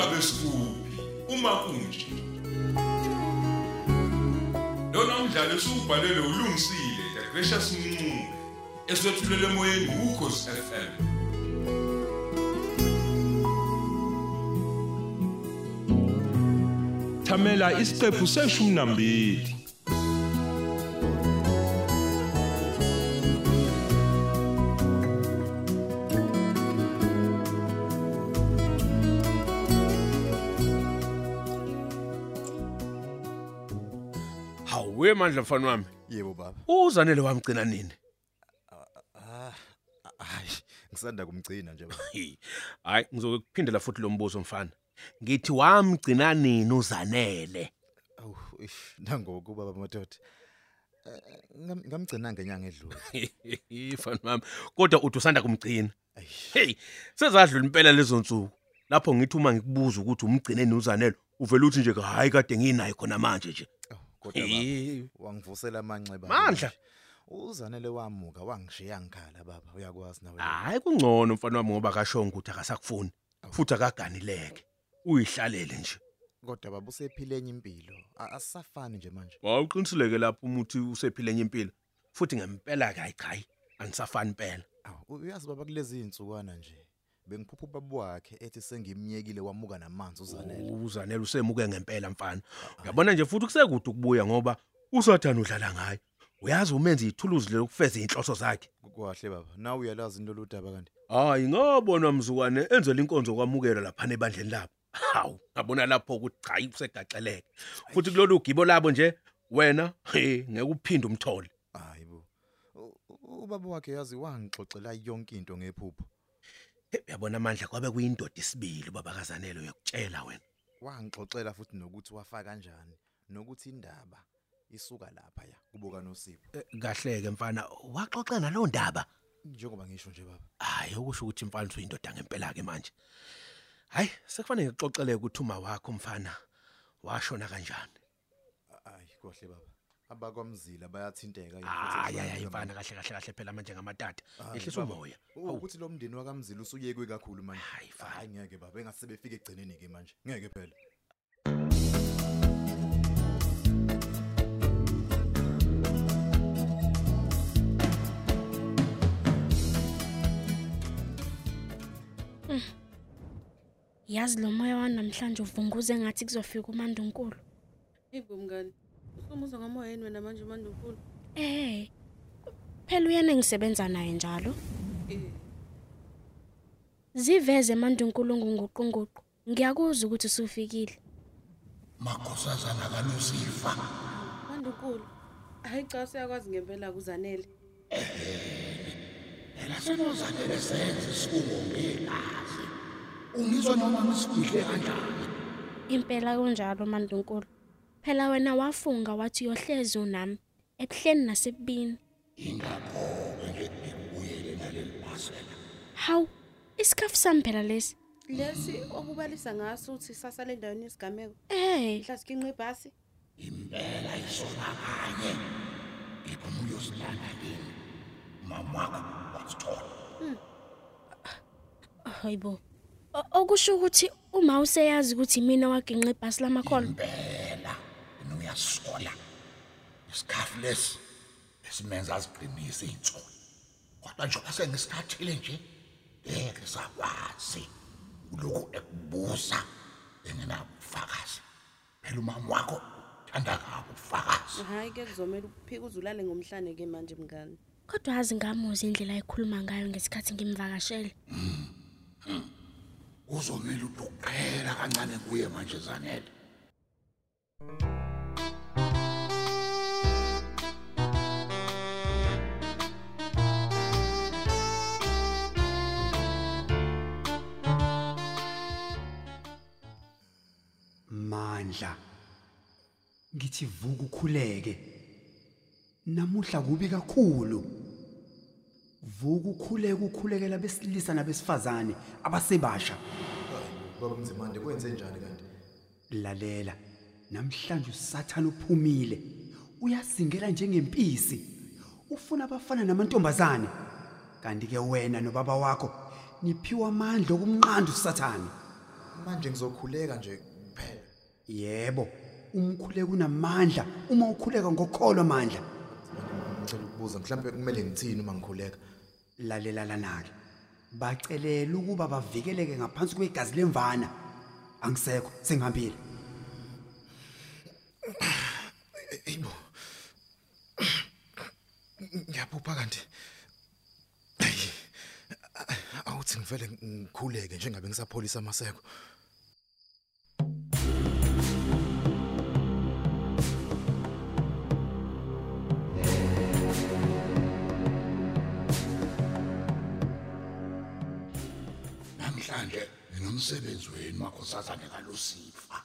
ingabe sikuphi? Uma kunje. Lona umdlalo esubhalelwe ulungisile the gracious mncube eswetshulele emoyeni ukhosi FM Thamela isiqephu seshumi nambili. Hawuwe mandla mfana wami. Yebo baba. Uzanele wamgcina nini? Ah, hayi, ngisanda kumgcina nje baba. Hi. Hayi ngizokuphindela futhi lo mbuzo mfana. Ngithi wamgcina nini uzanele? Awu, ish, nangoku baba madoda. Eh, ngam- Ngamgcina ngenyanga edlule. Mfana wami. Kodwa uthi usanda kumgcina. Ayish. Hey, sezadlula impela lezo nsuku. Lapho ngithi uma ngikubuza ukuthi umgcine nini uzanele, uvela uthi nje hayi kade nginayo khona manje nje. Awu, Kodwa baba, Hey. wangivusela amanxeba. Mandla. Uzanele wamuka wangishiya ngikhala baba, uyakwazi nawe. Hayi kungcono mfana wami ngoba kashonga ukuthi akasakufuni. Futhi akaganileke. Uyihlalele nje. Kodwa baba usephile enye impilo. A- Asisafani nje manje. Wawuqiniseleke lapho umuthi usephile enye impilo. Futhi ngempela kayi chayi anisafani impela. Awu, uyazi baba kulezi insukwana nje. Bengiphupha ubaba wakhe ethi sengimnyekile wamuka namanzi uzanele. Uzanele usemuke ngempela mfana. Uyabona nje futhi kusekude ukubuya ngoba usathana udlala ngayo. Uyazi umenza ithuluzi lokufeza inhloso zakhe. Kwahle baba. Nawe uyalazi into lodaba kanti. Hayi ngabona mzukwane enzela inkonzo kwamukela lapha ebandleni labo. Hawu, ngabona lapho ukuthi cha usegaxeleke. Futhi kulolu gibo labo nje wena he ngeke uphinde umthole. Hayibo. U- u- Ubaba wakhe yazi wangixoxela yonke into ngephupho. He, Uyabona amandla kwabe kuyindoda isibili baba kazanelo uyakutshela wena. Wangixoxela futhi nokuthi wafa kanjani, nokuthi indaba isuka lapha ya kuboka noSipho. Eh, Kahleke mfana, waxoxa nalo ndaba. Njengoba ngisho nje baba. Hayi okusho ukuthi mfana uyindoda ngempela ke manje. Hayi, sekufanele ngixoxele ukuthi uma wakho mfana washona kanjani. Hayi kohle baba. Abakwamzila bayathinteka yini futhi Hayi exabana hayi kulo mfana mama. kahle kahle kahle phela manje ngamatata. Hayi, Ehlisa baba. umoya. U- Ukuthi lo mndeni wakamzila usuyekwe kakhulu manje. Hayi, fana. Hayi ngeke baba, engase befike egcineni ke manje. Ngeke phela. yazi lo moya wanamhlanje uvunguze ngathi kuzofika umandunkulu Yebo mngani. Usumuza ngomoya yini wena manje manje unkulu? eh phela uyena engisebenza naye njalo Eh. ziveze mandunkulu nguquququ ngiyakuzwa ukuthi usufikile makhosazana kaNosifa Manje unkulu. Hayi cha siyakwazi ngempela kuzanele. phela senozanele senze isifungo ngegazi ungizwa noma ngisifihle kanjani impela kunjalo mandunkulu phela wena wafunga wathi uyohlezi unami ebuhleni nasebini. Ingakho-ke nje ngikubuyele naleli phasela hawu isikhafu sami phela lesi. Lesi okubalisa ngaso uthi sasale endaweni yesigameko. eh Mhla sikinqa ibhasi. impela isona kanye. Ngiphuma uyosilanda kini mamaka wasithola. Hayibo. O- okusho ukuthi uma useyazi ukuthi mina waginqa ibhasi lamakhola impela. wena uyasola isikhafu lesi esimenza aziqinise iy'nsolo kodwa njengoba sengisithathile nje ngeke sakwazi ulokhu ekubuza engenabufakazi phela umama wakho thanda kabo ubufakazi. Hayi ke kuzomela ukuphika uzulale ngomhlane ke manje mngani. kodwa azi ngamuzi indlela ayikhuluma ngayo ngesikhathi ngimvakashele uzomele ukuthi uqhela kancane kuye manje zanele. Ngithi vuka ukhuleke. Namuhla kubi kakhulu. Vuka ukhuleke ukhulekela besilisa nabesifazane abasebasha. Baba Mzimande kwenze njani kanti? lalela namhlanje usathana uphumile. Uyasingela njengempisi. Ufuna abafana namantombazane. Kanti ke wena nobaba wakho niphiwa amandla okumnqanda usathane. Manje ngizokhuleka nje kuphela. Yebo, umkhuleko unamandla uma ukhuleka ngokholwa amandla. ngicela ukubuza mhlawumbe kumele ngithini uma ngikhuleka Lalela lanake. Bacelela ukuba bavikeleke ngaphansi kwegazi lemvana. Angisekho, sengihambile. Eyibo. Ngiyaphupha kanti. Awuthi ngivele ngikhuleke njengabe ngisapholisa amaseko. Nginomsebenzi wenu makhosazane kalusifa.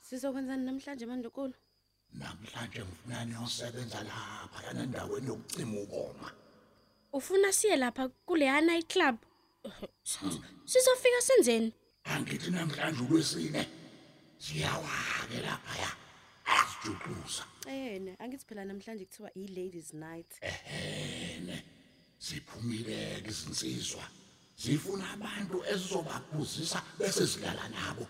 Sizokwenzani namhlanje mandunkulu namhlanje ngifuna niyosebenza lapha? Lana endaweni yokucima ukoma. Ufuna siye lapha kuleya night club sizofika senzeni? Angithi namhlanje ulwesine siyawake laphaya. Asijuxuza ene angithi phela namhlanje kuthiwa i-ladies night. Ene siphumile izinsizwa. Zifuna abantu ezizobaphuzisa bese zilala nabo.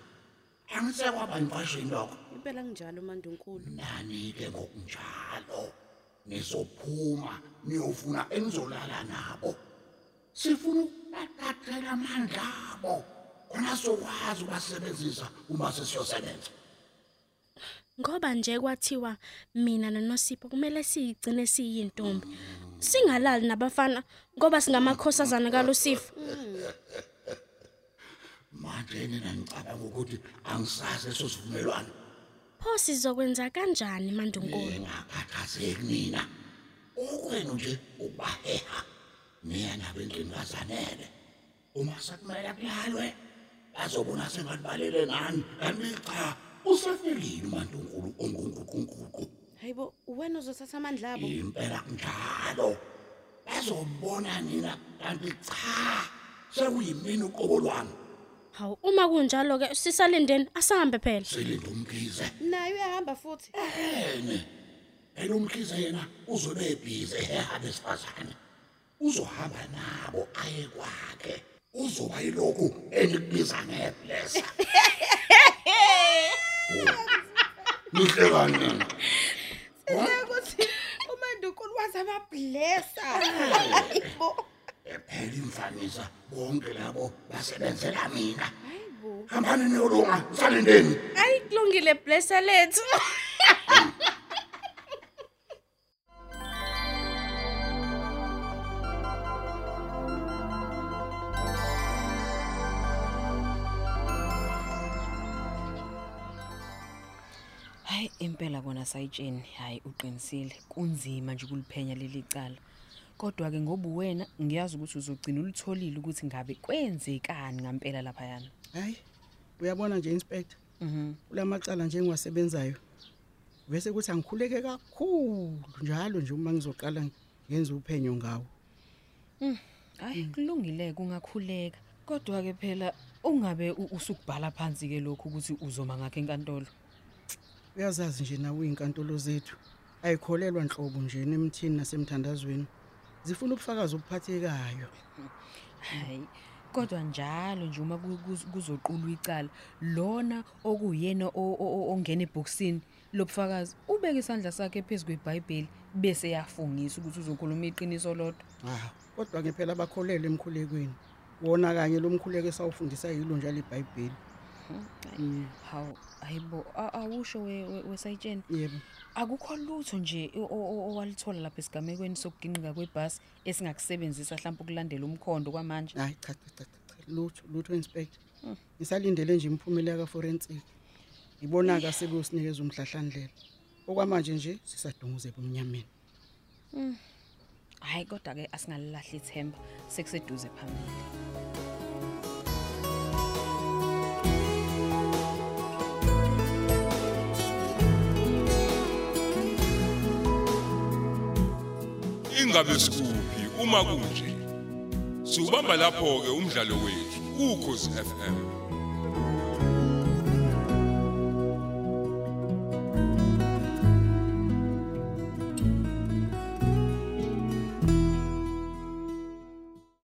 Angisekwaba imfashini lokho. Impela kunjalo mandunkulu. Nani ke ngokunjalo? Nizophuma niyofuna enizolala nabo. Sifuna ukubaqathela amandla abo. Khona sokwazi ubasebenzisa uma sesiyosebenza. Ngoba nje kwathiwa mina noNosipho kumele siyigcine siyintombi. Singalali nabafana ngoba singamakhosazana kaLucifer. Manje nina ngicabanga ukuthi angisazi leso sivumelwano? Pho sizokwenza kanjani mandunkulu ngingakhathazeki nina okwenu nje ukubaheha niya nabo endlini kazanele uma sekumele kulalwe bazobona senganibalele ngani? Kanti cha usefikile umantunkulu ongunguqunguqu hayibo wena uzothatha amandla abo? Impela kunjalo. Bazobona nina kanti cha sekuyimini uqobo lwami. Hawu uma kunjalo ke sisalindeni asahambe phela. Silinde umkhize. Naye uyahamba futhi. Ene elo umkhize yena uzobe ebhizi eheha besifazane uzohamba nabo aye kwakhe. Uzoba yilokhu enikubiza ngeblesa nihlekani nina ukuthi umandunkulu wazababhlesa hayibo phela imfanisa bonke labo basebenzela mina. Hayibo hambani niyolunga salindeni ayi kulungile blessa lethu. Hayi impela kona sayitsheni hayi uqinisile kunzima nje ukuliphenya leli cala. Kodwa ke ngoba wena ngiyazi ukuthi uzogcina ulitholile ukuthi ngabe kwenzekani ngempela lapha yana. hayi uyabona nje inspector Mhm. kulamacala nje engiwasebenzayo bese kuthi angikhuleke kakhulu njalo nje uma ngizoqala ngenza uphenyo ngawo Hayi kulungile kungakhuleka. Kodwa ke phela ungabe u- usukubhala phansi ke lokho ukuthi uzoma ngakhe enkantolo. Uyazazi nje nawe izinkantolo zethu ayikholelwa nhlobo nje nemthini nasemthandazweni. Zifuna ubufakazi obuphathekayo. Hayi kodwa njalo nje uma ku- kuz- kuzoqulwa icala lona okuyena o- o- o- ongena eboxini lobufakazi ubeka isandla sakhe phezulu kweBhayibheli bese yafungisa ukuthi uzokhuluma iqiniso lodwa. ah kodwa ke phela bakholelwe emkhulekweni wona kanye lo mkhuleko esawufundisa yilo njalo iBhayibheli. Mm, Hawu ayibo a- awusho we- we- wesayitsheni yebo. Akukho lutho nje o- o- o- owalithola lapha esigamekweni sokuginqika kwebhasi esingakusebenzisa mhlawumbe ukulandela umkhondo kwamanje. hayi cha cha cha cha, lutho lutho inspector. Ngisalindele nje imiphumela ka forensic ibonaka sebeyosinikeza umhlahlandlela. Okwamanje nje sisadunguze ebumnyameni. Hayi kodwa ke asingalilahli ithemba sekuseduze phambili. Ingabe sikuphi? Uma kunje. Siubamba lapho ke umdlalo wethu ukhozi FM